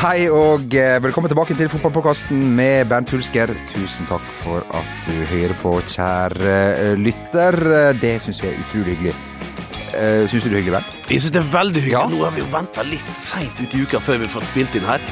hei og eh, velkommen tilbake til fotballpodkasten med Bernt Hulsker. Tusen takk for at du hører på, kjære eh, lytter. Eh, Det syns jeg er utrolig hyggelig. Syns du det er hyggelig, Bernt? Jeg syns det er veldig hyggelig. Ja. Nå har vi jo venta litt seint ut i uka før vi har fått spilt inn her.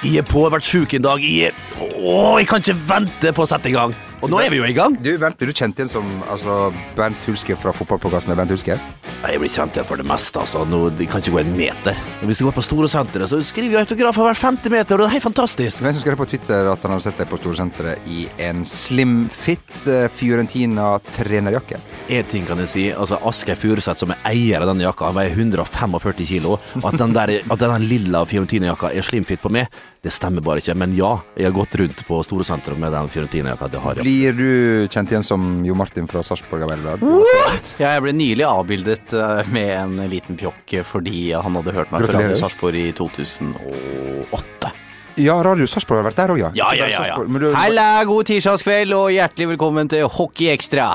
Jeg er på, jeg har vært sjuk en dag. Jeg er Å, jeg kan ikke vente på å sette i gang. Og nå er vi jo i gang. Du, Bernt, blir du kjent igjen som altså, Bernt Hulske fra Fotballpåkassen? Bernt Hulske? Nei, Jeg blir kjent igjen for det meste. altså. Nå, jeg kan ikke gå en meter. Hvis jeg går gå på Storesenteret, så skriver vi autografer hver femte meter, og det er helt fantastisk. Hvem som skrev på Twitter at han hadde sett deg på Storesenteret i en slim fit eh, Fiorentina-trenerjakke? Én ting kan jeg si. altså Asgeir Furuseth, som er eier av denne jakka, han veier 145 kilo. At den, der, at den lilla Fiorentina-jakka er slimfit på meg, det stemmer bare ikke. Men ja, jeg har gått rundt på store Storesenteret med den Fiorentina-jakka. Det har jeg. Blir du kjent igjen som Jo Martin fra Sarpsborg Arbeiderblad? Ja, jeg ble nylig avbildet eh, med en liten pjokk fordi han hadde hørt meg fra Radio Sarpsborg i 2008. Ja, Radio Sarpsborg har vært der òg, ja. Ja, ja, ja, ja. Du, Halla, god tirsdagskveld og hjertelig velkommen til Hockey Extra.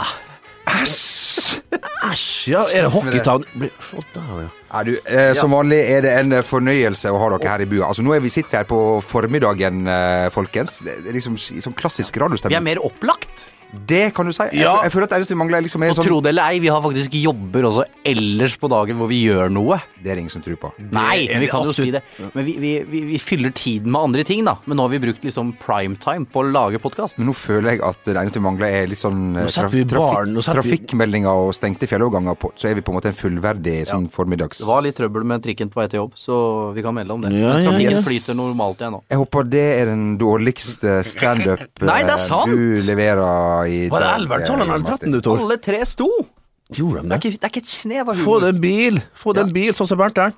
Æsj! Æsj, ja. Er det hockeytown? Ja. Ja, du, eh, som vanlig er det en eh, fornøyelse å ha dere her i bua. Altså, nå er vi sitter her på formiddagen, eh, folkens. Det er liksom i sånn klassisk Vi er mer opplagt. Det kan du si. Jeg, Ja. jeg føler at det eneste vi mangler, er liksom er Og sånn tro det eller ei, vi har faktisk jobber også ellers på dagen hvor vi gjør noe. Det er det ingen som tror på. Nei, men vi kan jo si det. Men vi, vi, vi, vi fyller tiden med andre ting, da. Men nå har vi brukt liksom primetime på å lage podkast. Men nå føler jeg at det eneste vi mangler, er litt sånn eh, setter vi barn, nå setter vi- trafikkmeldinger og stengte fjelloverganger. på- Så er vi på en måte en fullverdig sånn formiddags... Det var litt trøbbel med trikken på vei til jobb, så vi kan melde om det. Ja, Men ja, trafikken yes. flyter normalt igjen nå. Jeg håper det er den dårligste standup Nei, det er eh, sant! du leverer i Var det dag, 11, eh, 12 eller 13 du, tok? Alle tre sto! Gjorde de Det er ikke, det er ikke et snev av Få deg en bil, få deg en bil, sånn som Bernt er.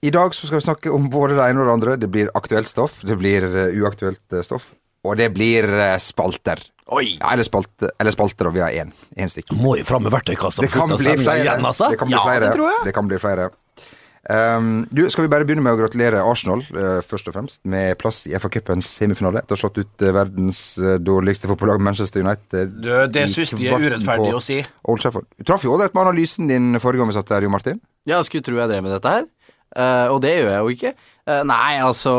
I dag så skal vi snakke om både det ene og det andre. Det blir aktuelt stoff, det blir eh, uaktuelt eh, stoff, og det blir eh, spalter. Oi! Ja, eller, spalte, eller spalter, og vi har én. Én stykk. Må jo fram med verktøykassa. Det kan bli flere. Igjen, altså. Det kan bli Ja, flere. det tror jeg. Det kan bli flere. Um, du, Skal vi bare begynne med å gratulere Arsenal uh, først og fremst med plass i FA-cupens semifinale. Etter å ha slått ut uh, verdens uh, dårligste fotballag, Manchester United. Du, det syns de er urettferdig å si. Old Trafford. Du traff jo ålreit med analysen din forrige gang vi satt der, Jo Martin. Ja, skulle tro jeg drev med dette her. Eh, og det gjør jeg jo ikke. Nei, altså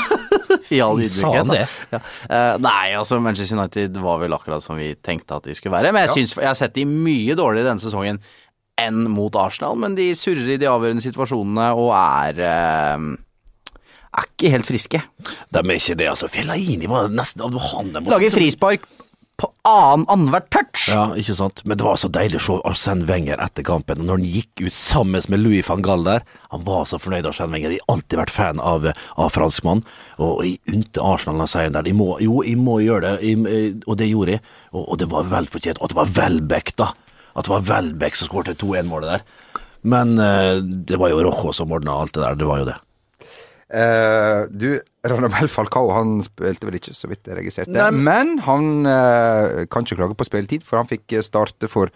I all ydmykhet. Ja. Eh, nei, altså Manchester United var vel akkurat som vi tenkte at de skulle være. Men jeg, Ja. synes, jeg har sett de mye dårligere denne sesongen enn mot Arsenal. Men de surrer i de avgjørende situasjonene og er eh, er ikke helt friske. De er ikke det, altså. Fellaini var nesten han. Lager frispark på annen annethvert touch. Ja, ikke sant. Men det var så deilig å se Arsène Wenger etter kampen. Når han gikk ut sammen med Louis van Gaal der, han var så fornøyd, Arsène Wenger. Jeg har alltid vært fan av, av franskmann. Og jeg unte Arsenal den seieren der. De må, jo, jeg må gjøre det, jeg, og det gjorde jeg. Og, og det var velfortjent. Og det var Welbeck, da. At det var Welbeck som skåret 2-1-målet der. Men uh, det var jo Rojo som ordna alt det der. Det var jo det. Uh, du, Radamel Falcao han spilte vel ikke, så vidt jeg registrerte. Nei, Men han uh, kan ikke klage på spilletid, for han fikk starte for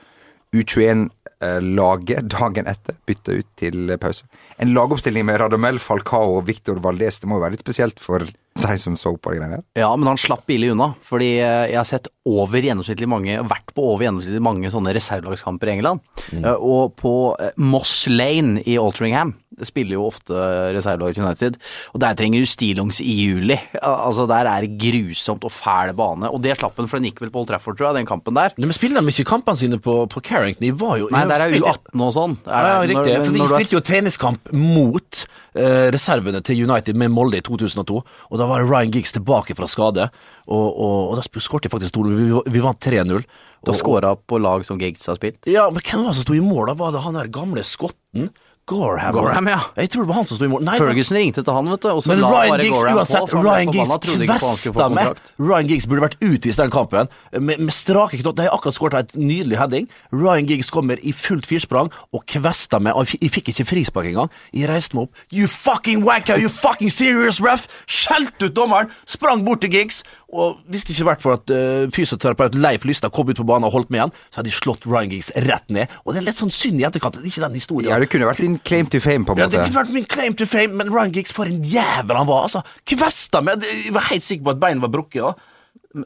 U21-laget dagen etter. Bytta ut til pause. En lagoppstilling med Radamel Falcao og Victor Valdez, det må jo være litt spesielt for de som så på de greiene der? Ja, men han slapp billig unna. Fordi eh, jeg har sett over gjennomsnittlig mange, vært på over gjennomsnittlig mange sånne reservelagskamper i England. Mm. Og på eh, Moss Lane i Altringham, det spiller jo ofte reservelaget til United, og der trenger du stillongs i juli. Altså Der er det grusomt og fæl bane. Og det slapp han, for den gikk vel på Old Trafford, tror jeg, den kampen der. Men spiller de ikke kampene sine på, på Carrington? De var jo Nei, der er spilte- U18 og sånn. Ja, ja, riktig. når- For vi spilte jo treningskamp mot uh, reservene til United med Molde i 2002. Og da var Ryan Giggs tilbake fra skade, og, og, og da skåret de faktisk stor. Vi, vi vant 3-0. Da skåra på lag som Giggs har spilt. Ja, men hvem var det som sto i mål? Da var det han der gamle skotten. Gorham. Gorham, ja. Jeg tror det var han som sto i mål. Nei, Ferguson ringte til han, vet du, og så men la Ryan Giggs, Gorham uansett, på, Ryan Giggs kvesta med. Ryan Giggs burde vært utvist den kampen, med, med strake knott. De har akkurat skåret et nydelig heading. Ryan Giggs kommer i fullt firsprang og kvesta med. Og jeg fikk ikke frispark engang. Jeg reiste meg opp. You fucking wanker! You fucking serious ref! Skjelte ut dommeren! Sprang bort til Giggs. Og hvis det ikke vært for at uh, fysioterapeut Leif Lystad kom ut på banen og holdt med han, så hadde de slått Ryan Giggs rett ned. Og det er litt sånn synd i etterkant. Ikke den historien. Ja, det kunne vært din claim to fame, på en Ja, det kunne vært min claim to fame, men Ryan Giggs, for en jævel han var. altså. Kvesta med Jeg var helt sikker på at beinet var brukket. Ja.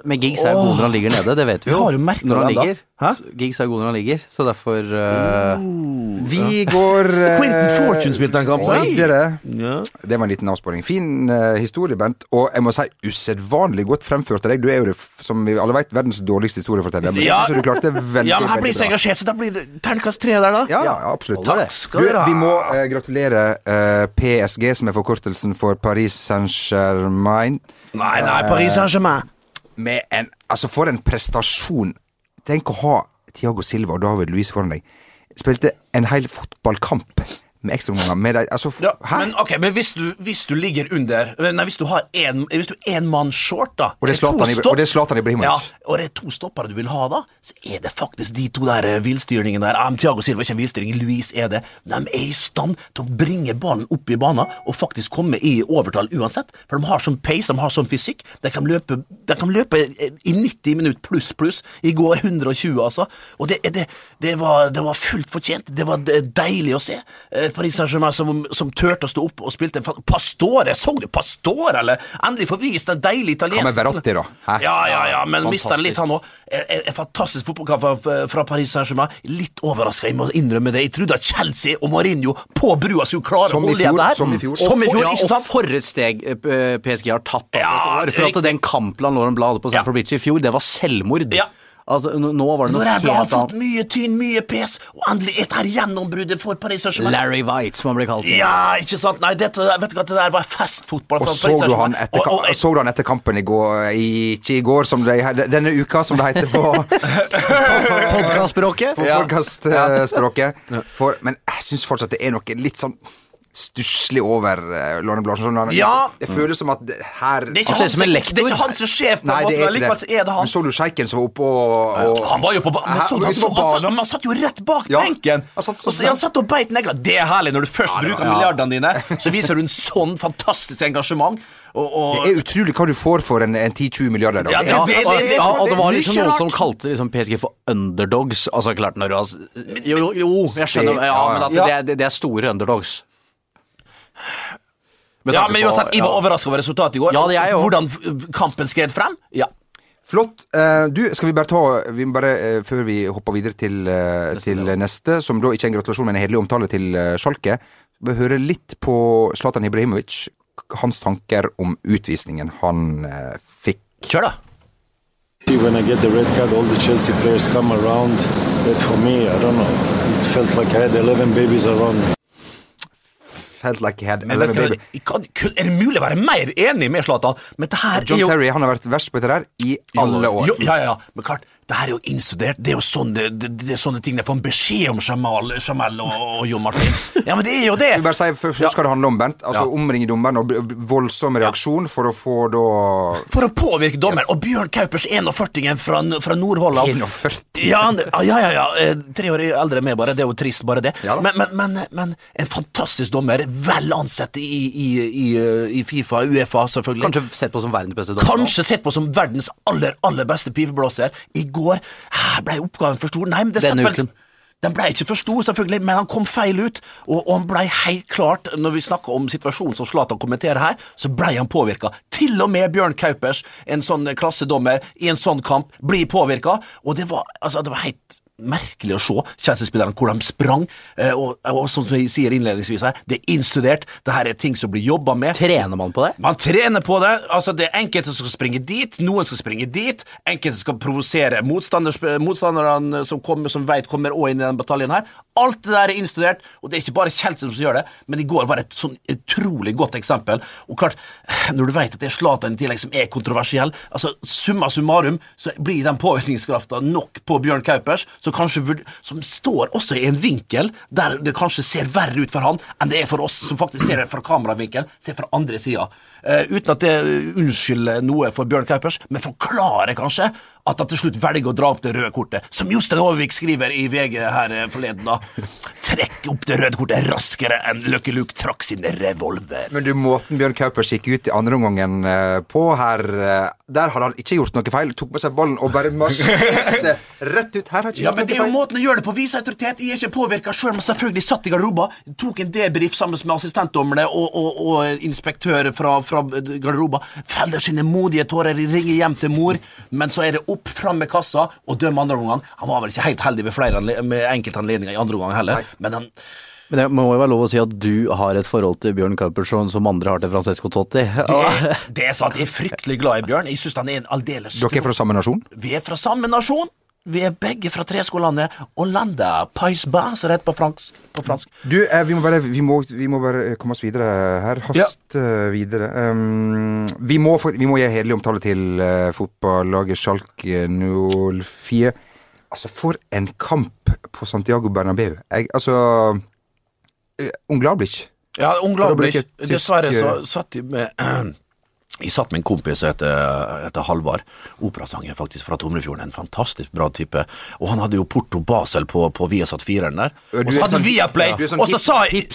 Men Giggs er jo god når han ligger nede, det vet vi Vi jo. har du merket når han ligger. Hæ? S- Giggs er god når han ligger, så derfor eh, Vi går uh, Quentin Fortune spilte den kampen. Ja. Det var en liten avsporing. Fin uh, historie, Bent. Og jeg må si usedvanlig godt fremført av deg. Du er jo, det, som vi alle vet, verdens dårligste historieforteller. Men Ja. jeg synes du klarte det veldig, ja, men her blir jeg så engasjert, så da blir det terningkast tre der, da. Ja, ja, absolutt. Takk skal Du, dere ha. vi må uh, gratulere eh, PSG, som er forkortelsen for Paris Saint-Germain, Nei, nei, Paris Saint-Germain. Med en Altså, for en prestasjon. Tenk å ha Tiago Silva og David Luiz foran deg. Spilte en hel fotballkamp med ekstraomganger med deg. Altså, Ja, men okay, men hvis du, hvis du ligger under Nei, hvis du har en, hvis du en mann short, da Og det er Zlatan Ibrahimovic. Ja, og det er to stoppere du vil ha, da, så er det faktisk de to der eh, der. Ah, men Thiago Silva ikke en villstyring, Louise er det. De er i stand til å bringe ballen opp i banen og faktisk komme i overtall uansett. For de har sånn pace, de har sånn fysikk. De kan løpe, de kan løpe eh, i 90 minutter pluss pluss. I går 120, altså. Og det, det, det, var, det var fullt fortjent. Det var deilig å se. Eh, Paris Saint-Germain som, som turte å stå opp og spilte Pastore! Så du Pastore, eller? Endelig får vist en deilig Hva italiensk med Verratti, da? Hæ? ja, ja, ja, men mister mister litt han òg. En, en fantastisk fotballkamp fra, fra Paris Saint-Germain. Litt overraska, jeg må innrømme det. Jeg trodde at Chelsea og Mourinho på brua skulle klare Som å holde igjen det her. som i fjor. Som i fjor, ja, ikke og sant? for et steg eh, PSG har tatt. Ja, for at den kampplanen Lauren Blad hadde på Stamford Bridge i fjor, det var selvmord. Ja. Altså, nå var det Når noe jeg har fått mye tynn, mye pes, og endelig et her gjennombruddet for Paris Saint-Germain. Larry White, som han ble kalt. Ja, ikke sant? Nei, dette, vet du hva, det der var festfotball Og så du, han etter, Og- og- så du han etter kampen i går i, Ikke i går, som det, denne uka, som det heter på Podkastspråket. på ja. For, men jeg syns fortsatt det er noe litt sånn stusslig over uh, Lorne Blarsen. Sånn, Ja. Det føles som at det, her Det er ikke Han han som en lektor. det er ikke han som er sjef, på Nei, en det måte, er men likevel så er det Men så du sjeiken som var oppe og, og Han var jo på banen. Han han, han, satt- han satt jo rett bak Ja, benken! han satt så og han satt og beit negla. Det er herlig når du først ja, bruker milliardene dine, så viser du en sånn fantastisk engasjement. Og, og, Det er utrolig hva du får for en, en 10-20 milliarder. da. Ja, Det Ja, er- det- det- ja, og det var liksom noen som kalte liksom PSG for underdogs. Altså klart når du har Jo, jo, jo jeg skjønner, ja, men at det, er- det er store underdogs. Ja, men uansett, jeg var ja. overraska over resultatet i går. Ja, det er jeg også. Hvordan kampen skred frem. Ja. Flott. Eh, du, skal vi bare ta vi må bare, eh, Før vi hopper videre til, eh, til neste, som da ikke er en gratulasjon, men en hederlig omtale til uh, Schalke, vi hører litt på Zlatan Ibrahimovic, hans tanker om utvisningen han eh, fikk. Kjør, da. See, when I get the red card, all the Chelsea players come around. But for me, I don't know. It felt like I had 11 babies around me. Felt like he had Men vet 11 du hva, baby. Kan, kan, er det mulig å være mer enig med Zlatan? Men det her John er jo Terry han har vært verst på dette der i alle år. Jo, ja, ja, ja. Men klart, det her er jo innstudert. Det er jo sånne, det, det, det er sånne ting jeg får en beskjed om Jamal, Jamal og, og Jon Martin. Ja, men det er jo det. Du bare si, Først skal det handle om Bent. Altså Ja. Omringe dommeren og voldsom reaksjon for å få da For å påvirke dommer. Og Bjørn Kaupers 41-en fra, fra Nord-Holland 41. Ja, ja, ja, ja. eh, Tre år eldre enn meg, bare. Det er jo trist, bare det. Ja men, men, men, men en fantastisk dommer. Vel ansett i, i, i, i Fifa, Uefa, selvfølgelig. Kanskje sett på som verdens beste dommer. Kanskje sett på som verdens aller, aller beste pipeblåser. I går her ble oppgaven for stor. Nei, men det Denne uken. Den ble ikke for stor, selvfølgelig, men han kom feil ut. Og, og han ble helt klart, når vi snakker om situasjonen som Zlatan kommenterer her, så ble han påvirka. Til og med Bjørn Kaupers, en sånn klassedommer, i en sånn kamp, blir påvirka. Og det var, altså, det var helt merkelig å se Chelsea-spillerne hvor de sprang. Eh, og, og som vi sier innledningsvis her, det er innstudert. Det her er ting som blir jobba med. Trener man på det? Man trener på det. altså Det er enkelte som skal springe dit, noen skal springe dit. Enkelte skal provosere motstanderne som kommer, som vet kommer også inn i den bataljen her. Alt det der er innstudert, og det er ikke bare Chelsea som gjør det, men i går var et sånn utrolig godt eksempel. Og klart, når du vet at det er Zlatan i tillegg som er kontroversiell, altså summa summarum, så blir den påvirkningskrafta nok på Bjørn Kaupers, som kanskje som står også i en vinkel der det kanskje ser verre ut for han enn det er for oss som faktisk ser det fra kameravinkel, ser fra andre sida. uten at det unnskylder noe for Bjørn Kaupers, men forklarer kanskje at han til slutt velger å dra opp det røde kortet. Som Jostein Overvik skriver i VG her eh, forleden, da. Trekk opp det røde kortet raskere enn Lucky Luke trakk sin revolver. Men du, måten Bjørn Kaupers gikk ut i andre omgangen eh, på her eh, Der hadde han ikke gjort noe feil. Tok med seg ballen og bare marsjerte rett ut. Her har ikke Ja, gjort men det noe er jo måten å gjøre det på. Vise autoritet. Jeg er ikke påvirka sjøl, men selvfølgelig satt i garderoben. Tok en debrief sammen med assistentdommerne og, og, og inspektør fra, fra garderoben. Feller sine modige tårer, ringer hjem til mor, men så er det opp, fram med kassa og døm andre omgang. Han var vel ikke helt heldig ved flere med enkeltanledninger i andre omgang heller, men han Men det må jo være lov å si at du har et forhold til Bjørn Kaupersson som andre har til Francesco Totti. det, det er sant. Jeg er fryktelig glad i Bjørn. Jeg syns han er en aldeles Dere er fra samme nasjon? Vi er fra samme nasjon. Vi er begge fra treskolandet Hollanda, Paisba, som det heter på fransk. På fransk. Du, eh, vi må bare, vi må, vi må bare eh, komme oss videre her. Hast ja. videre. Um, vi, må, vi må gi hederlig omtale til uh, fotballaget Schalke 04. Altså, for en kamp på Santiago Bernabeu. Jeg, altså uh, Unglaublich. Ja, Ung For å Labrich. bruke tysk, Dessverre så eh, satt de med Jeg satt med en kompis som heter, heter Halvard. Operasanger faktisk fra Tomrefjorden. En fantastisk bra type. Og han hadde jo Porto Basel på, på Viasat 4-eren der. Og så hadde sånn- Viaplay, du er sånn sa jeg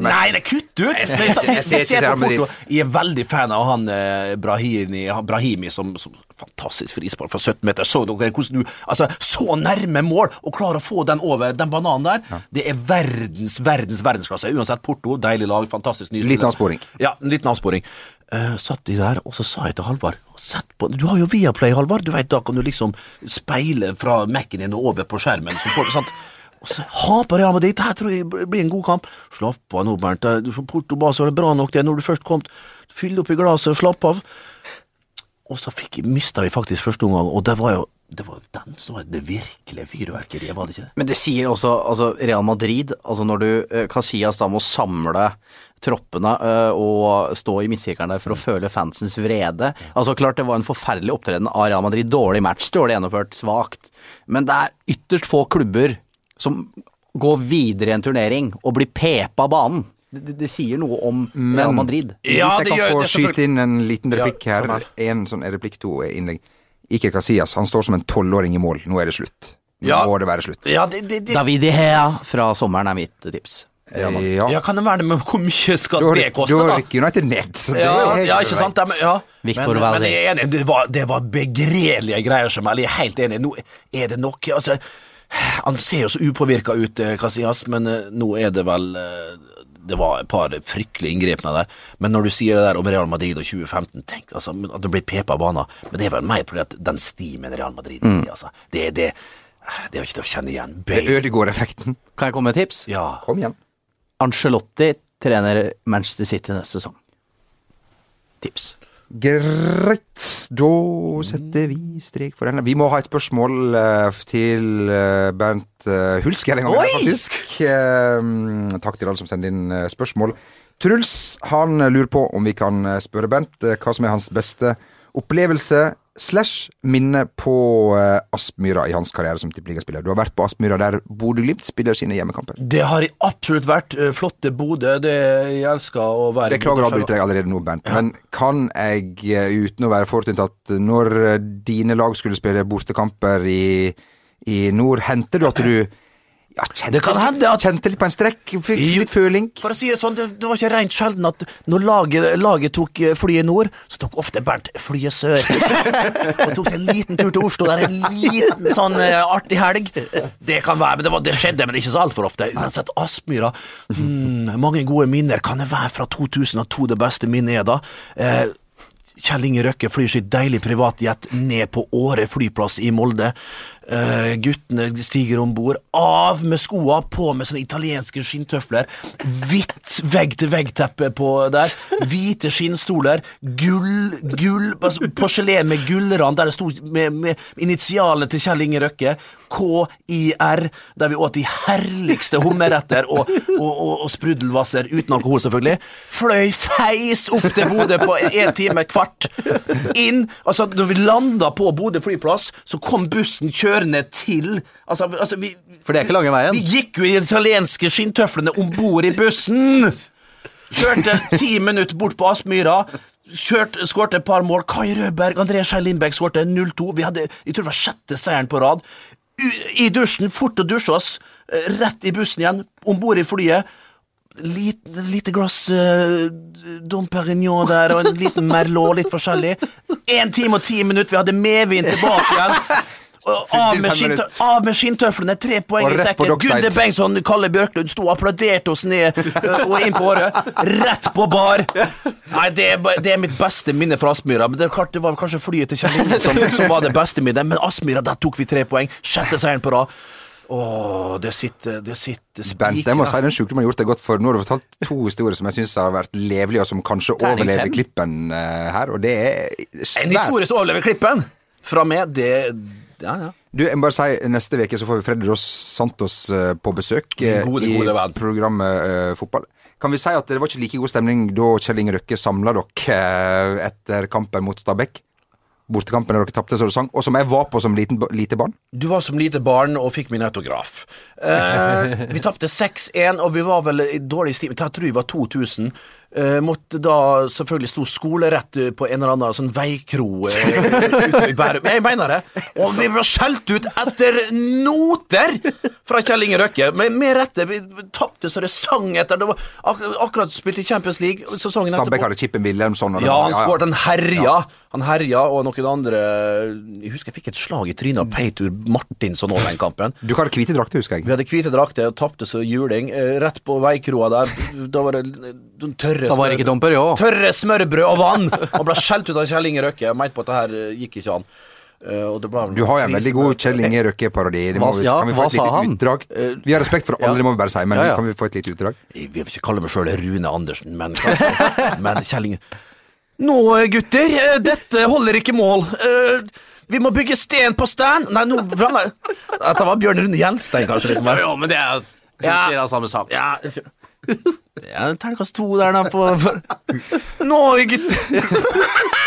Nei, det kutt ut! Jeg ser jeg, jeg ser på. Porto. Jeg er veldig fan av han eh, Brahimi, Brahimi som, som Fantastisk frispark fra 17 meter. Så dere hvordan du Altså, så nærme mål, og klarer å få den over den bananen der. Det er verdens, verdens verdensklasse. Uansett Porto, deilig lag, fantastisk ny Liten avsporing. Ja, en liten avsporing. Eh, satt de der, og så sa jeg til Halvard på, Du har jo Viaplay, Halvard. Du vet, Da kan du liksom speile fra Mac-en din og over på skjermen. Så får du, sant? Og så Ha på Real Madrid, her tror jeg blir en god kamp. Slapp av nå, Bernt. Er- Porto Basel, det er bra nok det når du først kom. Fyll opp i glasset og slapp av. Og så fikk, mista vi faktisk første omgang, og det var jo det var den som var det virkelige fyrverkeriet, var det ikke det? Men det sier også altså Real Madrid, altså når du eh, Casillas da må samle troppene eh, og stå i midtsirkelen der for å føle fansens vrede. Altså klart det var en forferdelig opptreden av Real Madrid. Dårlig match, dårlig gjennomført, svakt. Men det er ytterst få klubber som går videre i en turnering og blir pepa av banen. Det, det, det sier noe om Real Madrid. Ja, Hvis jeg kan gjør- få skyte inn en liten replikk Ja, her. sånn En sånn replikk, to innlegg. Ikke Casillas. Han står som en tolvåring i mål. Nå er det slutt. Nå Ja. må det være slutt. Ja, det, det, det, David Hea fra sommeren er mitt tips. Ja, Ja. ja, kan det være det, men hvor mye skal har, det koste, da Du har ikke United ned. Så det Ja, er helt ja, ikke sant? greit. Ja, men, men, men jeg er enig, det var, det var begredelige greier som jeg er helt enig i. Nå er det nok altså, Han ser jo så upåvirka ut, eh, Casillas, men eh, nå er det vel eh, Det var et par fryktelige inngrepene der. Men når du sier det der om Real Madrid og 2015, tenk altså, at det blir pepa baner. Men det er vel mer fordi at den stimen Real Madrid er i, altså. Det er det Det er jo ikke til å kjenne igjen. Det Bale. Ødegaard-effekten. Kan jeg komme med et tips? Ja. Kom igjen. Angelotti trener Manchester City neste sesong. Tips. Greit. Da setter vi strek for den. Vi må ha et spørsmål eh, til eh, Bernt uh, Hulsker en gang, faktisk. Eh, takk til alle som sender inn eh, spørsmål. Truls han lurer på om vi kan eh, spørre Bernt eh, hva som er hans beste opplevelse slash minne på uh, Aspmyra i hans karriere som tippeligaspiller. Du har vært på Aspmyra der Bodø-Glimt spiller sine hjemmekamper. Det har jeg absolutt vært. Eh, Flotte Bodø. Det jeg elsker å være Beklager å avbryte deg allerede nå, Bernt, men kan jeg, eh, uten å være forutinntatt, når eh, dine lag skulle spille bortekamper i, i nord, hendte du at du ja, kjente, Det kan hende at- kjente litt på en strekk? Fikk litt føling? For å si det sånn, det, det var ikke rent sjelden at når laget, laget tok eh, flyet nord, så tok ofte Bernt flyet sør. og tok seg en liten tur til Oslo der en liten sånn eh, artig helg. Det kan være, men det, var, det skjedde, men ikke så altfor ofte. Uansett, Aspmyra. Mm, mange gode minner. Kan det være fra 2002 det beste minnet er da? Eh, Kjell Inge Røkke flyr sitt deilige privatjet ned på Åre flyplass i Molde. Eh, guttene stiger om bord. Av med skoa, på med sånne italienske skinntøfler. Hvitt vegg-til-vegg-teppe der. Hvite skinnstoler. Gull, gull altså, Porselen med gullrand der det sto med, med initialene til Kjell Inge Røkke. KIR, der vi åt de herligste hummerretter og, og, og, og sprudelvasser uten alkohol, selvfølgelig. Fløy feis opp til Bodø på en time kvart. Inn. Altså, når vi landa på Bodø flyplass, så kom bussen kjørende til Altså, altså vi, For det er ikke lange veien. vi gikk jo i de italienske skinntøflene om bord i bussen! Kjørte ti minutter bort på Aspmyra. Skårte et par mål. Kai Rødberg, André Skei Lindbekk skårte 0-2. Vi hadde, jeg tror det var sjette seieren på rad. I dusjen, fort å dusje oss. eh, Rett i bussen igjen, om bord i flyet. Lite, lite glass uh, Dom Perignon der, og en liten Merlot, litt forskjellig. Én time og ti minutter, vi hadde medvind tilbake igjen. Av med, av skinntøflene, tre poeng i sekken. Gunde Bengtsson, Kalle Bjørklund sto og applauderte oss ned og inn på året. Rett på bar. Nei, det er, det er mitt beste minne fra Aspmyra. Men det, klart, det var kanskje flyet til Kjell Inge som, som var det beste minnet. Men Aspmyra, der tok vi tre poeng. Sjette seieren på rad. Åh, det sitter, det sitter Bent, jeg må si den sjukdommen har gjort deg godt, for nå har du fortalt to historier som jeg syns har vært levelige, og som kanskje overlever klippen eh, her, og det er En historie som overlever klippen. Fra meg, det Ja, ja. Du, jeg må bare si, Neste uke så får vi Freddy Ross Santos eh, på besøk eh, Gode, i gode programmet eh, Fotball. Kan vi si at det var ikke like god stemning da Kjell Inge Røkke samla dere etter kampen mot Stabæk? Bortekampen der dere tapte så du sang, og som jeg var på som liten, lite barn? Du var som lite barn og fikk min autograf. Eh, vi tapte 6-1, og vi var vel i dårlig stim. Jeg tror vi var 2000. Eh, måtte da selvfølgelig stå skolerett på en eller annen sånn veikro eh, ute i Bærum. Jeg mener det. Og vi ble skjelt ut etter noter fra Kjell Inge Røkke. Med, med rette. Vi tapte så det sang etter. Det var ak akkurat spilt i Champions League sesongen Stabæk etterpå. hadde Chippen Wilhelmsson. og Ja, han skåret. Han herja. Han herja, og noen andre Jeg husker jeg fikk et slag i trynet av Peitur Martinsson over den kampen. Du hadde hvite drakter, husker jeg. Vi hadde hvite drakter og tapte så juling. Eh, rett på veikroa der. Da var det eh, tørre smørbrød, var ikke Dom Perignon. Tørre smørbrød og vann! Han ble skjelt ut av Kjell Inge Røkke. Jeg mente på at det her eh, gikk ikke an. Uh, og det ble Du har jo en veldig god Kjell Inge Røkke-parodi. Ja, Kan vi få et lite utdrag? Vi har respekt for alle, det må vi bare si, men Ja, ja. kan vi få et lite utdrag? Jeg vil ikke kalle meg sjøl Rune Andersen, men, men Kjell Inge Nå, gutter, eh, dette holder ikke mål. Eh, Vi må bygge sten på sten. Nei, nå Dette var Bjørn Rune Gjelstein, kanskje. litt mer. Ja, men det er jo Ja. Samme sak. Ja, ja terningkast to der, da. På, for. Nå, gutter!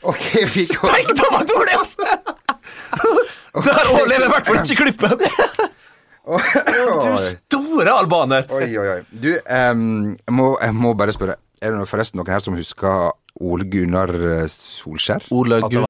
Ok, vi går Steik det var dårlig, altså! Der overlever i hvert fall ikke klippen. Du store albaner. Oi, oi, oi. Du, um, jeg, må, jeg må bare spørre. Er det noe- forresten noen her som husker Ole Gunnar eh, Solskjær? Ole Gunnar.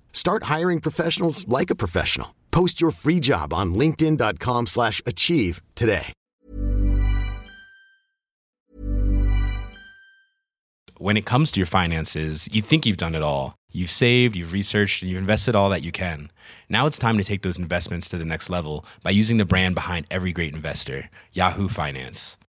Start hiring professionals like a professional. Post your free job on linkedin.com/achieve slash achieve today. when it comes to your finances, you think you've done it all. You've saved, you've researched, and you've invested all that you can. Now it's time to take those investments to the next level by using the brand behind every great investor, Yahoo Finance.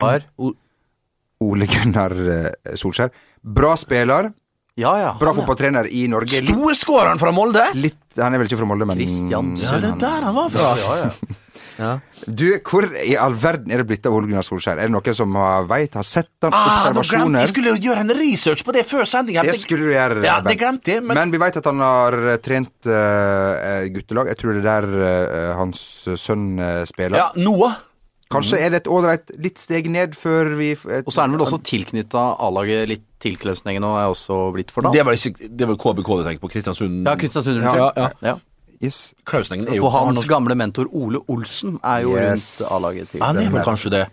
Var. Ole Gunnar eh, Solskjær. Bra spiller, Ja, ja. bra ja. fotballtrener i Norge. Storskåreren fra Molde! litt Han er vel ikke fra Molde, men Kristiansund. Ja, det er der han var fra. Ja, ja. Du, hvor i all verden er det blitt av Ole Gunnar Solskjær? Er det noen som har veit, har sett han, Ah, observasjoner? jeg skulle gjøre en research på det før sendinga. Det skulle du gjøre. Ja, det glemte jeg, men, Men vi veit at han har eh, trent uh, guttelag. Jeg tror det er der uh, hans sønn uh, spiller. ja, Noah. Kanskje er det et ålreit litt steg ned før vi et, Og så er han vel også tilknytta A-laget litt til Klausningen og er også blitt fornavn. Det er vel, det er vel KBK du tenker på? Kristiansund? Ja, Kristiansund. Ja, ja. Ja. Yes. Klausenengen er jo For hans gamle mentor Ole Olsen er jo Yes. rundt A-laget til Han er vel kanskje det.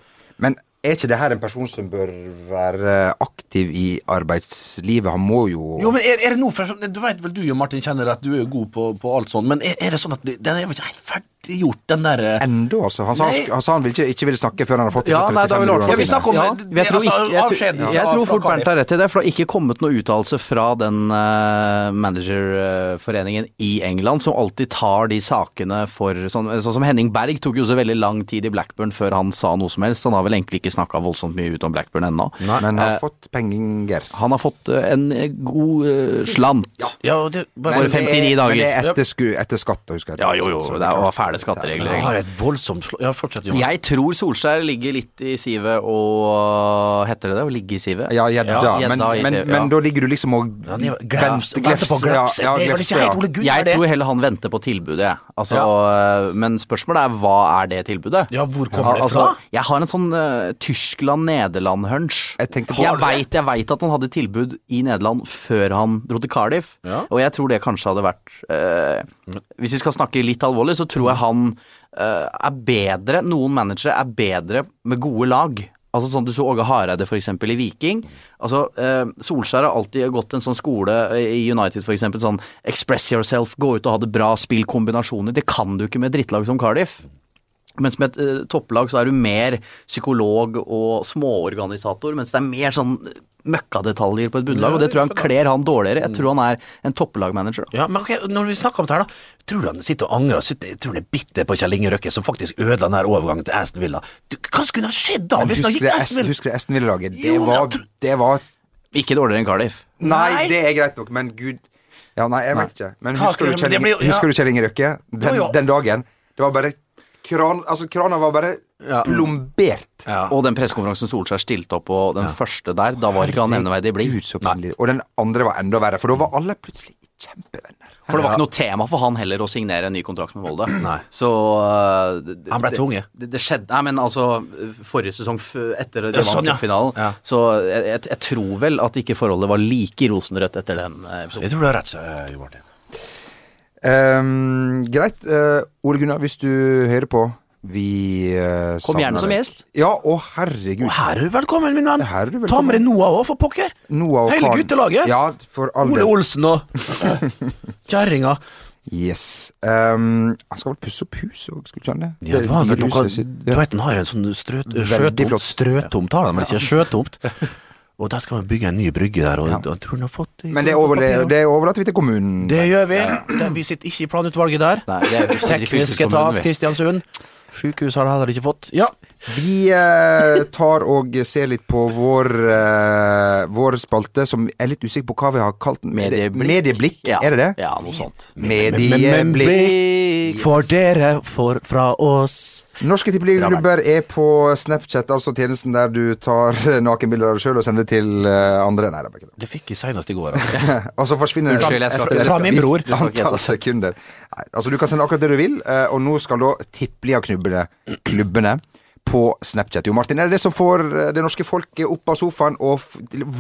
Men er ikke det her en person som bør være aktiv i arbeidslivet? Han må jo, Jo, men er, er det noe for, Du vet vel du jo, Martin, kjenner at du er jo god på, på alt sånt, men er, er det sånn at den er vel ikke helt ferdiggjort, den der eh, Enda, altså. Han sa, Nei. han, han ville ikke, ikke ville snakke før han har fått disse Ja, nei, da 35 vil Ja, vi sine. snakker om Ja, det- jeg tror, altså, ikke, jeg, tror, fra- jeg tror fort Bernt har rett i det, for det har ikke kommet noen uttalelse fra den uh, managerforeningen i England som alltid tar de sakene for sånn, sånn som Henning Berg tok jo så veldig lang tid i Blackburn før han sa noe som helst. Han har vel egentlig ikke snakka voldsomt mye ut om Blackburn ennå. Men har uh, fått penger. Han har fått uh, en god uh, slant. Ja, ja det, bare, men, 59 det er- dager. Men det er etter, sku, etter skatt, husker jeg. Ja, jo, jo, Så det var fæle skatteregler. Ja, har et voldsomt slå... Ja, fortsett. Jeg tror Solskjær ligger litt i sivet og Heter det det? Å ligge i sivet? Ja, gjedda. Ja, men, men, men da ligger du liksom og glefs- venter- på glefser, ja, Det er ikke ja. helt Ole Gunnar, Jeg tror heller han venter på tilbudet, jeg. Altså, øh, Men spørsmålet er hva er det tilbudet? Ja, hvor kommer det altså, fra? Jeg har en sånn uh, Tyskland-Nederland-hunch. Jeg jeg veit vet at han hadde tilbud i Nederland før han dro til Cardiff, Ja. og jeg tror det kanskje hadde vært uh, Hvis vi skal snakke litt alvorlig, så tror jeg han uh, er bedre Noen managere er bedre med gode lag. Altså sånn Du så Åge Hareide eksempel i Viking. Altså uh, Solskjær har alltid gått en sånn skole eh, i United eksempel, sånn express yourself, gå ut og ha det bra, spill kombinasjoner. Det kan du ikke med drittlag som Cardiff. Mens med et eh, topplag så er du mer psykolog og småorganisator, mens det er mer sånn møkkadetaljer på et bunnlag, og det tror jeg han kler han dårligere. Jeg tror han er en topplagmanager. Ja, men ok, Når vi snakker om det her, da. Tror du han sitter og angrer? Sitter, tror du han er bitter på Kjell Inge Røkke, som faktisk ødela den her overgangen til Aston Villa. Du, hva skulle ha skjedd da? Men hvis han Husker til Aston husker du Aston Villa-laget? Det, Jo, var- tror- det var Ikke dårligere enn Cardiff. Nei, Nei. det er greit nok, men gud Ja, nei, jeg vet ikke. Men husker du Kjell Inge, Røkke? Den, den dagen. Det var bare kran, Altså, krana var bare Ja. plombert. Ja. Og den pressekonferansen Solskjær stilte opp på, den første der, da var ikke han nevneverdig blid. Og den andre var enda verre, for da var alle plutselig kjempevenner. For det var ikke noe tema for han heller å signere en ny kontrakt med Volde Nei. Så uh, Han ble tvunget. Det, det skjedde Nei, men altså Forrige sesong f- etter de vant sånn, ja. cupfinalen, Ja. så jeg, jeg, jeg tror vel at ikke forholdet var like rosenrødt etter den eh, episoden. Jeg tror du har rett, eh, Jo Martin. Ehm, greit. Uh, Ole Gunnar, hvis du hører på Vi uh, Kom gjerne som gjest. Ja, å herregud. Og her er du velkommen, min venn. Her er du Ta med deg velkommen. Noah òg, for pokker. Noah og Hele Karen- guttelaget. Ja, for all Ole. Olsen og kjerringa. Yes. Um, han skal vel pusse opp huset òg, skulle ikke han det? Ja, det var vel Det noe Du vet han har en sånn strøt, sjøtomt. Strøtomt har han men ikke sjøtomt. Og da skal vi bygge en ny brygge der, og Ja. og, tror har fått Men det, over, det, det overlater vi til kommunen. Det gjør vi. Ja. vi sitter ikke i planutvalget der. Nei, det er Teknisk etat. Kristiansund. Sykehus har det heller ikke fått. Ja. Vi eh, tar og ser litt på vår, eh, vår spalte, som jeg er litt usikker på hva vi har kalt den. Er Medieblikk. Medieblikk, Ja. er det det? Ja, noe sånt. Medieblikk. For dere, for fra oss. Norske tippeligaklubber er på Snapchat, altså tjenesten der du tar nakenbilder av deg sjøl og sender til eh, andre. Nei, det er ikke det. Det fikk jeg senest i går. Altså. Og så forsvinner Unnskyld, jeg skal ikke- et Fra min visst bror. Antall sekunder. Nei, altså Du kan sende akkurat det du vil, eh, og nå skal da tippeligaklubbene klubbene på Snapchat. Jo, Martin, er det det som får eh, det norske folket opp av sofaen og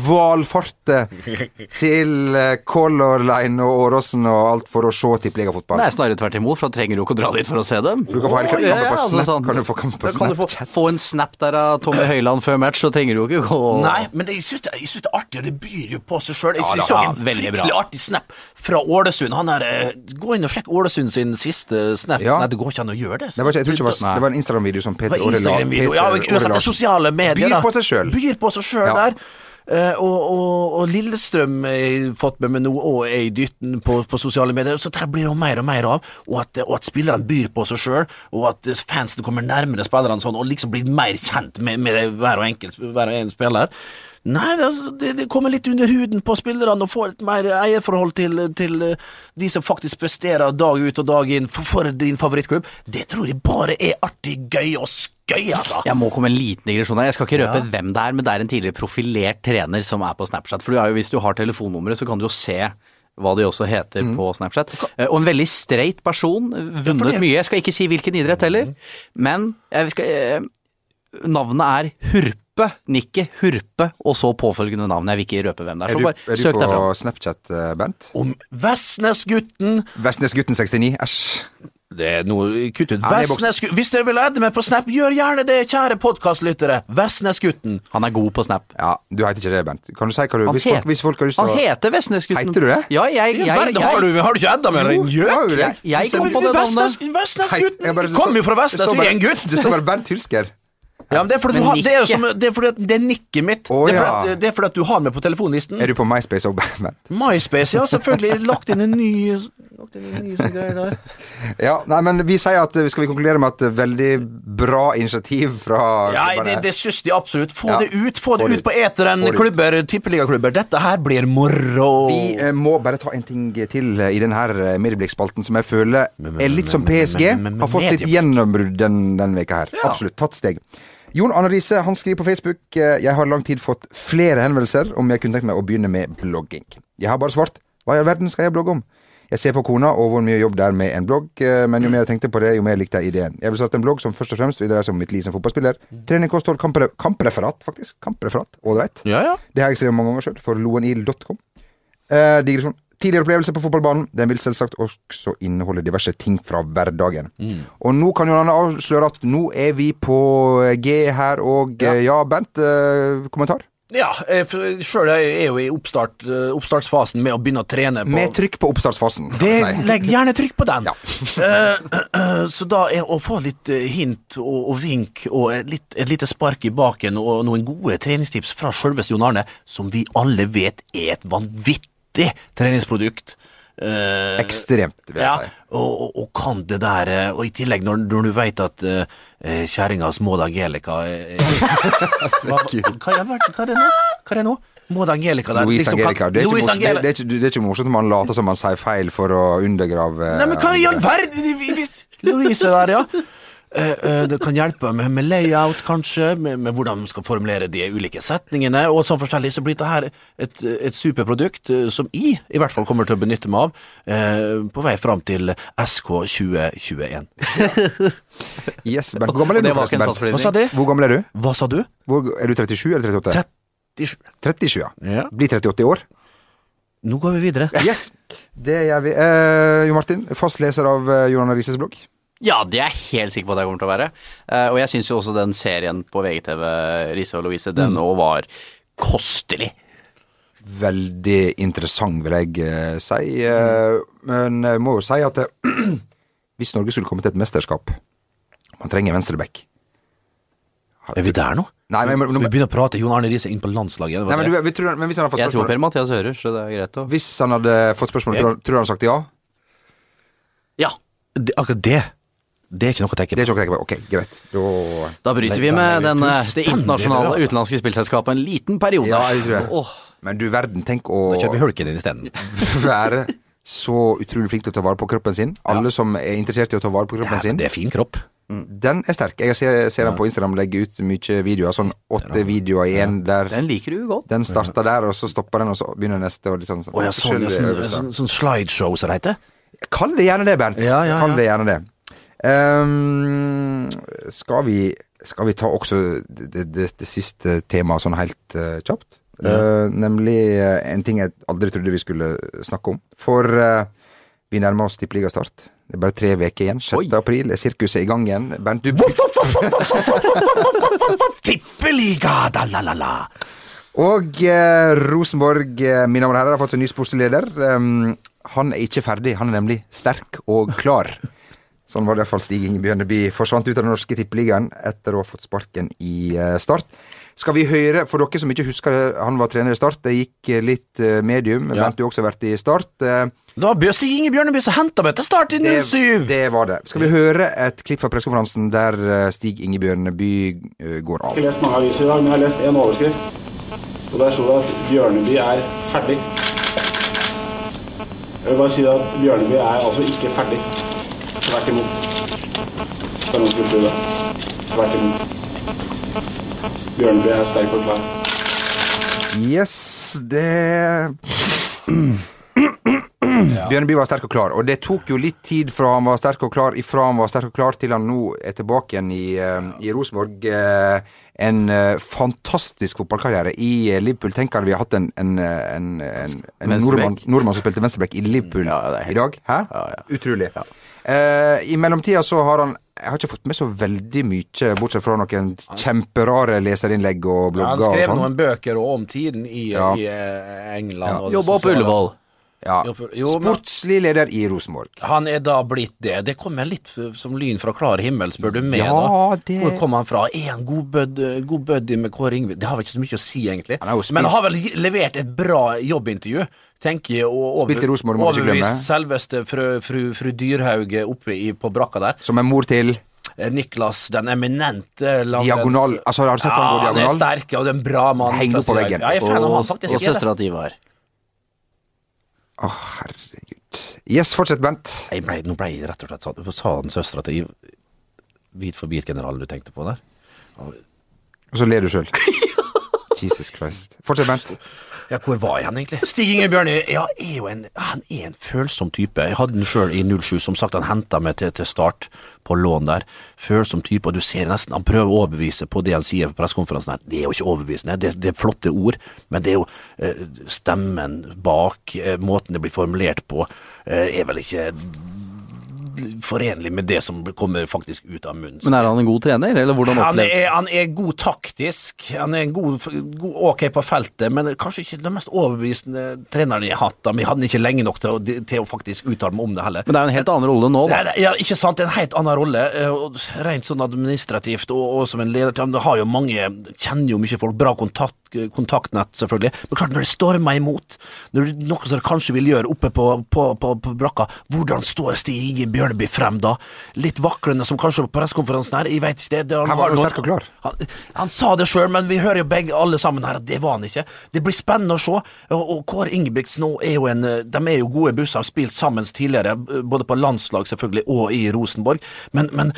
valfarte til eh, Color Line og Åråsen og alt for å se tippeligafotball? Nei, snarere tvert imot, for da trenger du ikke å dra dit for å se dem. Du kan få hele kampen Ja, ja, altså sånn. Kan du få kampen på kan du få, få en snap der av Tommy Høiland før match, så trenger du jo ikke å Nei, men det, jeg syns det, det er artig, og det byr jo på seg sjøl. Jeg Ja, så ja, en fryktelig artig snap fra Ålesund. Han er, eh, Gå inn og sjekk Ålesund sin siste snap. Ja. Nei, det går ikke an å gjøre det. Det var, ikke, jeg tror ikke det var, det var en Instagram-video som Peter Åre la- Instagram-video. Ja, Åre uansett, det er sosiale medier. Byr på seg selv. Byr på seg sjøl Ja. der. Uh, og, og, og Lillestrøm har fått med meg nå, og er i dytten på, på sosiale medier. Så det blir det mer og mer av. Og at, og at spillerne byr på seg sjøl, og at fansen kommer nærmere spillerne sånn, og liksom blir mer kjent med, med hver og enkelt hver og en spiller. Nei, det, altså, det, det kommer litt under huden på spillerne og får et mer eierforhold til, til eh, de som faktisk presterer dag ut og dag inn for, for din favorittklubb. Det tror jeg bare er artig, gøy og skøy, altså. Jeg må komme en liten digresjon her. Jeg skal ikke røpe hvem det er, men det er en tidligere profilert trener som er på Snapchat. For du er jo, hvis du har telefonnummeret, så kan du jo se hva de også heter på Snapchat. Eh, Og en veldig streit person. Vunnet det- mye. Jeg skal ikke si hvilken idrett heller, men jeg skal, eh, navnet er Hurpe. Nikke, Hurpe, og så påfølgende navn. Jeg vil ikke røpe hvem det er. Så du, bare er du er du på. Snapchat, eh, Bent? Om Vestnesgutten Vestnesgutten69. Æsj. Det er noe kutt ut. Vestnesgutten. Hvis dere vil adde meg på Snap, gjør gjerne det, kjære podkastlyttere. Vestnesgutten. Han er god på Snap. Ja, du heter ikke det, Bent. Kan du si hva du hvis folk, hvis folk har lyst til han heter Vestnesgutten. Heter du det? Ja, jeg, jeg, jeg, har, du, har du ikke adda meg, har gjøk? jeg, jeg kom på det navnet. Vestnesgutten! kommer jo fra Vestnes, vi er en gutt. Det står bare Bent Hulsker. Ja, men det er fordi, du har, det er, som, det er fordi at det er nikket mitt. Å, det, er ja. fordi at, det er fordi at du har meg på telefonlisten. Er du på MySpace òg, Bent? MySpace, ja, selvfølgelig. Lagt inn en ny inn en ny sånn greie der. Ja, nei, men vi sier at Skal vi konkludere med at er veldig bra initiativ fra Ja, det, det syns de absolutt. Få Ja. det ut få det Få det ut på eteren, ut. klubber, tippeligaklubber. Dette her blir moro. Vi eh, må bare ta en ting til eh, i denne Medieblikk-spalten som jeg føler er litt som PSG. Har fått sitt gjennombrudd den, den veka her. Absolutt. Tatt steg. Jon Arne Riise han skriver på Facebook eh, Jeg har i lang tid fått flere henvendelser om jeg kunne tenkt meg å begynne med blogging. Jeg har bare svart Hva i all verden skal jeg blogge om? Jeg ser på kona og hvor mye jobb det er med en blogg, eh, men jo mer jeg tenkte på det, jo mer likte jeg ideen. Jeg vil starte en blogg som først og fremst vil dreie seg om mitt liv som fotballspiller. Trening, kosthold, kampre kampreferat, faktisk. Kampreferat. Ålreit. Ja, ja. Det har jeg skrevet mange ganger sjøl, for loenil.com. Eh, digresjon. Tidligere opplevelse på fotballbanen. Den vil selvsagt også inneholde diverse ting fra hverdagen. Og nå kan Jon Arne avsløre at nå er vi på G her, og ja, ja, Bent, eh, kommentar? ja Sjøl er jeg jo i oppstart, eh, oppstartsfasen med å begynne å trene på Med trykk på oppstartsfasen. det, si. Legg gjerne trykk på den. Ja. Eh, eh, så da er å få litt eh, hint og, og vink og et, litt, et lite spark i baken og noen gode treningstips fra sjølveste Jon Arne, som vi alle vet er et vanvittig treningsprodukt. Eh, Ekstremt, vil jeg ja, si. og, og, og kan det der eh, Og i tillegg, når, når du veit at uh, kjerringas Maud Angelica eh, hva, hva, hva, hva er det nå? Hva er det nå? Maud Angelica der, Louise liksom Angelica. Det er, Louise morsomt, det, Angelica. det, er ikke, det er ikke morsomt om man later som man sier feil for å undergrave Nei, men hva i all verden Louise der, ja. Eh, eh, det kan hjelpe med, med layout, kanskje, med, med hvordan man skal formulere de ulike setningene. Og sånn forskjellig så blir det her et, et superprodukt eh, som jeg i hvert fall kommer til å benytte meg av eh, på vei fram til SK 2021. Yes, Bernt. Hvor gammel er du forresten, Bernt? Hva sa du? Hvor gammel er du? Hva sa du? Hvor, er du 37 eller 38? 37. 37, ja. Ja. Blir 38 i år. Nå går vi videre. Yes, det gjør vi. Eh, jo Martin, fast leser av Johan Arises Rises blogg. Ja, det er jeg helt sikker på at jeg kommer til å være. Eh, og jeg syns jo også den serien på VGTV, Risse og Louise, den òg var kostelig. Veldig interessant, vil jeg eh, si. Eh, men jeg må jo si at hvis Norge skulle komme til et mesterskap Man trenger venstreback. Er vi der nå? Nei, men, men, Vi begynner å prate Jon Arne Riise inn på landslaget. nei, men, vi tror, men hvis han hadde fått Jeg tror Per-Mathias hører, så det er greit å Hvis han hadde fått spørsmål, tror, du han hadde sagt ja? Ja. det, akkurat det, det er ikke noe å tenke Det på. er ikke noe å tenke på. Ok, greit. Da Da bryter vi med den, eh, det internasjonale altså. utenlandske spillselskapet en liten periode. Ja, jeg tror jeg. Oh. Men du verden, tenk å Da kjøper vi hulken din isteden. være så utrolig flink til å ta vare på kroppen sin. Alle som er interessert i å ta vare på kroppen sin. Det er fin kropp. Den er sterk. Jeg ser, ser den på Instagram legge ut mye videoer. Sånn åtte videoer i én der. Den liker du godt. Den starter der, og så stopper den, og så begynner neste. Og sånn, sånn. Å ja, sånn, sånn, sånn, sånn slideshow, som det heter. Kall det gjerne det, Bernt. Ja, ja, Kall det gjerne det. Ehm, skal, vi, skal vi ta også det, det, det, siste temaet sånn helt uh, kjapt? Eh, nemlig uh, en ting jeg aldri trodde vi skulle snakke om. For vi nærmer oss tippeligastart. Det er bare tre uker igjen. 6. Oi. april er sirkuset i gang igjen. Bernt, du Tippeliga, da la la la. Og eh, Rosenborg, eh, mine damer og herrer, har fått seg ny sportsleder. Um, han er ikke ferdig, han er nemlig sterk og klar. Sånn var det iallfall Stig Inge Bjørneby. Forsvant ut av den norske tippeligaen etter å ha fått sparken i eh, Start. Skal vi høre, for dere som ikke husker han var trener i Start, det gikk eh, litt eh, medium. Ja. Bent, du har også vært i Start. Det var Bjørn Stig Inge Bjørneby som henta meg til start i det, 07! det var det. Skal vi høre et klipp fra pressekonferansen der Stig Inge Bjørneby går av? Jeg har lest mange aviser i dag, men jeg har lest én overskrift. Og der sto det at Bjørneby er ferdig. Jeg vil bare si at Bjørneby er altså ikke ferdig. Tvert imot. Det. Tvert imot. Bjørnby er sterk og klar. Yes, det Bjørneby var sterk og klar, og det tok jo litt tid fra han var sterk og klar, ifra han var sterk og klar til han nå er tilbake igjen i, eh, i Rosenborg. Eh, En eh, fantastisk fotballkarriere i Liverpool. Tenk at vi har hatt en, en, en, en, en nordmann, nordmann som spilte venstreback i Liverpool Ja, helt- i dag. Hæ? Ja, ja. Utrolig. Eh, I mellomtida så har han Jeg har ikke fått med så veldig mye, bortsett fra noen kjemperare leserinnlegg og blogger. blogger han skrev sånn. noen bøker om tiden i, Ja. i eh, England. Ja. Jobba på. Ullevål. Ja. Jo, men- Sportslig leder i Rosenborg. Han er da blitt det. Det kommer litt som lyn fra klar himmel, spør du meg. Ja, da. det- Hvor kom han fra? Er han god, bud, god buddy med Kåre Ingvild? Det har vel ikke så mye å si, egentlig. Men han har vel levert et bra jobbintervju, tenker jeg. Og over, glemme. overbevist selveste fru, fru, fru Dyrhauge oppe i, på brakka der. Som er mor til Eh, Niklas, den eminente langrenns... Diagonal- altså, har du sett han gå ja, diagonal? Han er sterk, og det er en bra mann. Henger opp på veggen. Ja, han, Og, faktisk. og er søstera til Ivar. Å, herregud. Yes, fortsett, Bent. Jeg ble, nå ble jeg rett og slett sånn Hvorfor sa den søstera til Ivar Bit for bit-generalen du tenkte på der? Og så ler du sjøl. Jesus Christ. Fortsett, Bent. Ja, hvor var hen, egentlig? Stig Inge Bjørnøy ja, er jo en, han er en følsom type. Jeg hadde den sjøl i 07. Som sagt, han henta meg til, til start på lån der. Følsom type, og du ser nesten Han prøver å overbevise på det han sier på pressekonferansen her. Det er jo ikke overbevisende, det, det er flotte ord, men det er jo eh, stemmen bak, eh, måten det blir formulert på, eh, er vel ikke forenlig med det som kommer faktisk ut av munnen. Men er han en god trener, eller hvordan Han opplever er, han er god taktisk, han er god, god, ok på feltet, men kanskje ikke den mest overbevisende treneren jeg har hatt. da, Vi hadde den ikke lenge nok til å, til å faktisk uttale meg om det heller. Men det er jo en helt annen rolle nå, da. Nei, ja, ikke sant, det er en helt annen rolle. eh, Rent sånn administrativt og, og som en leder. Han har jo mange, kjenner jo mye folk, bra kontakt, kontaktnett selvfølgelig. Men klart, når det stormer imot, når det noe som dere kanskje vil gjøre oppe på, på, på, på brakka, hvordan står Stig Bjørneby frem da? Litt vaklende som kanskje på pressekonferansen her, jeg vet ikke det. det Han var sterk og klar. Han, han sa det sjøl, men vi hører jo begge alle sammen her at det var han ikke. Det blir spennende å se. Og, og Kåre Ingebrigtsen nå er jo en De er jo gode busser, har spilt sammen tidligere, både på landslag selvfølgelig og i Rosenborg. Men, men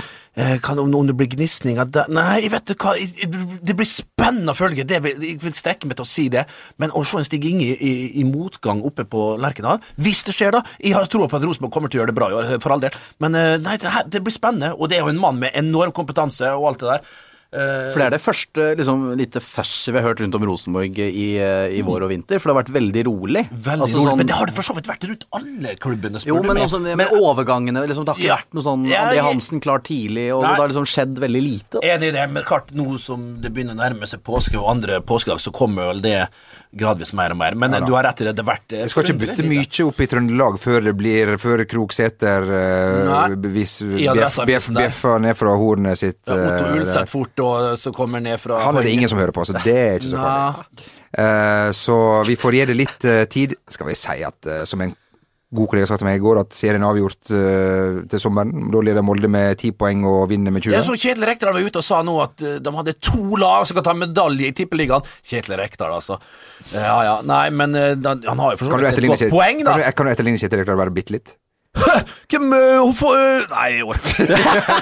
kan, om, det blir gnisninger Nei, vet hva, det blir spennende følge. Det vil, jeg vil strekke meg til å si det. Men å se en Stig Inge i, i, i motgang oppe på Lerkendal Hvis det skjer, da. Jeg har troa på at Rosenborg kommer til å gjøre det bra i år, for all del. Men eh, nei, det, det blir spennende. Og det er jo en mann med enorm kompetanse og alt det der. Eh, For det er det første liksom, lite føsset vi har hørt rundt om Rosenborg i, eh, i vår og vinter, for det har vært veldig rolig. Veldig Altså, rolig, sånn- men det har det for så vidt vært rundt alle klubbene, spør Jo, du men også med, men, overgangene, liksom, det har ikke Ja. vært noe sånn Ja, André Hansen klar tidlig, og Nei. det har liksom skjedd veldig lite. Enig i det, men klart nå som det begynner å nærme seg påske og andre påskedag, så kommer vel det gradvis mer og mer. Men Ja du har rett i det, det har vært Jeg skal ikke bytte mye opp i Trøndelag før det blir Før Krokseter uh, bjeffer ned fra hornet sitt. Ja, Otto eh, Ulseth fort, og så kommer ned fra Han er det ingen som hører på, så det er ikke så farlig. Eh, så vi får gi det litt eh, tid. Skal vi si at, eh, som en god kollega sa til meg i går, at serien er avgjort eh, til sommeren. Da leder Molde med ti poeng og vinner med 20. Jeg så Kjetil Rekdal var ute og sa nå at eh, de hadde to lag som kan ta medalje i Tippeligaen. Kjetil Rekdal, altså. Ja ja, nei, men eh, han har jo for så vidt et godt poeng, da. kan du, kan du etterligne Kjetil Rekdal bare bitte litt? Hvem uh, hun får øh, Nei, jeg orker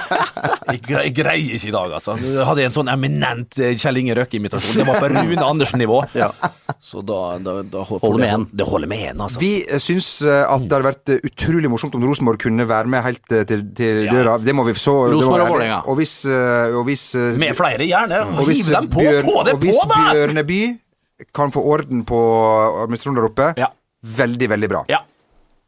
jeg, greier ikke i dag, altså. Jeg hadde en sånn eminent eh, Kjell Inge Røkke-imitasjon. Det var på Rune Andersen-nivå. Så da, da, da Holder med en. Det holder med en, altså. Vi eh, syns eh, at det hadde vært eh, utrolig morsomt om Rosenborg kunne være med helt eh, til, til Ja. døra. Det må vi så Rosenborg og Vålerenga. Og hvis, eh, og hvis eh, Med flere, gjerne. Hiv dem på! Bjørn- Få det og hvis på, da! Bjørneby kan få orden på administrasjonen der oppe, Ja. veldig, veldig bra. Ja.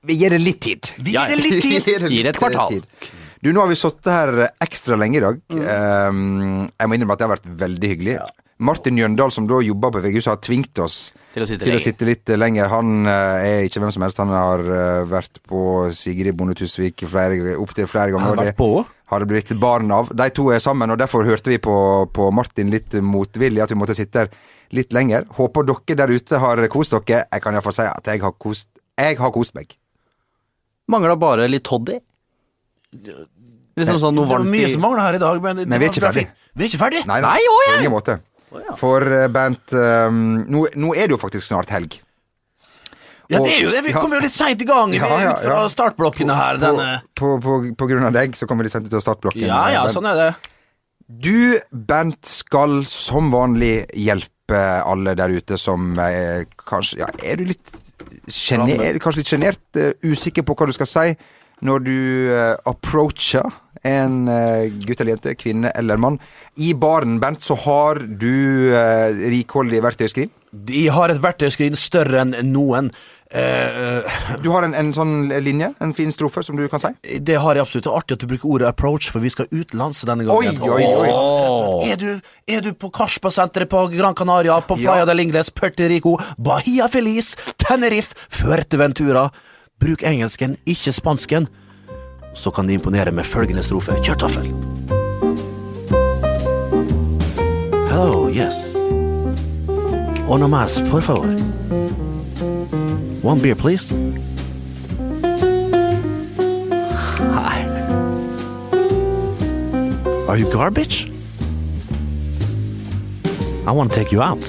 Vi gir det litt tid. Vi gir det litt tid. Gir det et kvartal. tid. Du, nå har vi sittet her ekstra lenge i dag. Um, jeg må innrømme at det har vært veldig hyggelig. Martin Jøndal, som da jobber på VG-huset, har tvingt oss Til å sitte til å sitte litt lenger. Han eh, er ikke hvem som helst. Han har eh, vært på Sigrid Bonde Tusvik opptil flere ganger. Han Har vært på? Har det blitt barn av. De to er sammen, og derfor hørte vi på, på Martin litt motvillig at vi måtte sitte her litt lenger. Håper dere der ute har kost dere. Jeg kan iallfall si at jeg har kost, jeg har kost meg. Mangla bare litt toddy. Liksom sånn noe Det var mye i som mangler her i dag, men, det Men vi er var ikke ferdig. fint. Vi er ikke ferdig? Nei, nei, Nei, å, på ingen måte. For eh, Bernt, eh, nå, nå er det jo faktisk snart helg. Ja, det er jo det. Vi ja. kommer jo litt seint i gang Ja, ja, ut fra ja. startblokkene her. På, Denne. på, på, på grunn av deg så kommer de sendt ut av startblokken. Ja ja, sånn er det. Du, Bent, skal som vanlig hjelpe alle der ute som eh, kanskje Ja, er du litt sjener, er kanskje litt sjenert? uh, usikker på hva du skal si når du uh, approacher en eh, gutt eller jente, kvinne eller mann. I baren, Bernt, så har du rikholdig verktøyskrin. De har et verktøyskrin større enn noen. Eh, Du har en, en sånn linje, en fin strofe, som du kan si. det har jeg absolutt. Det er artig at du bruker ordet approach, for vi skal utenlands denne gangen. Oi, oi, oi. Er, du, er du på Karspa-senteret på Gran Canaria, på Ja. Del Ingles, Puerto Rico, Bahia Feliz, Tenerife, Fuerteventura? Bruk engelsken, ikke spansken. Så kan de imponere med følgende strofe. Kjør taffel. Hello, yes. On a mass, for favor. One beer, please. Hi. Are you garbage? I want to take you out.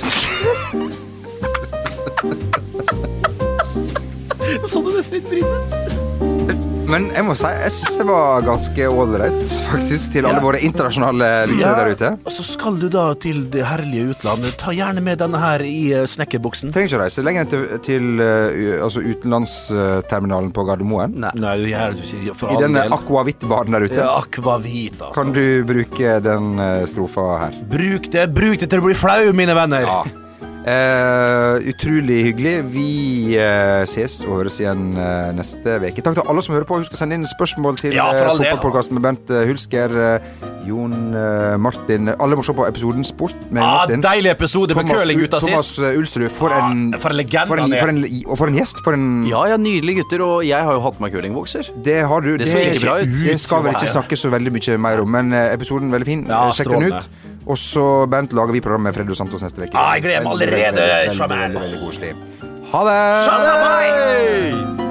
Så du nesten litt brynet? Men jeg må si, jeg syns det var ganske ålreit, faktisk, til alle Ja. våre internasjonale lyttere der ute. Og så skal du da til det herlige utlandet. Ta gjerne med denne her i eh, snekkerbuksen. Trenger ikke å reise lenger enn til, til eh, altså utenlandsterminalen på Gardermoen. Nei. Nei, du gjør det ikke for I denne del. akvavitt-baren der ute. Ja, Akvavita. Kan du bruke den eh, strofa her? Bruk det, bruk det til å bli flau, mine venner. Ja. Eh, utrolig hyggelig. Vi eh, ses og høres igjen eh, neste uke. Takk til alle som hører på. Husk å sende inn spørsmål til Ja, del. fotballpodkasten med Bent eh, Hulsker, eh, Jon eh, Martin Alle må se på episoden Sport med Ah, Martin. deilig episode med Thomas, curlinggutta Thomas sist. Thomas Ulsrud, for Ah, en for en legende for en, for en, Og for en gjest. For en Ja, ja, nydelige gutter, og jeg har jo hatt meg curlingbukser. Det har du. Det det, det, det skal vel ikke snakkes snakke så veldig mye mer om, men eh, episoden er veldig fin. Ja, Sjekk den strålende. ut. Og så, Bernt, lager vi program med Fredrik Santos neste uke. Ah, jeg gleder meg Veldig, allerede, veldig, veldig, veldig, veldig, veldig koselig. Ha det! Sjalabais!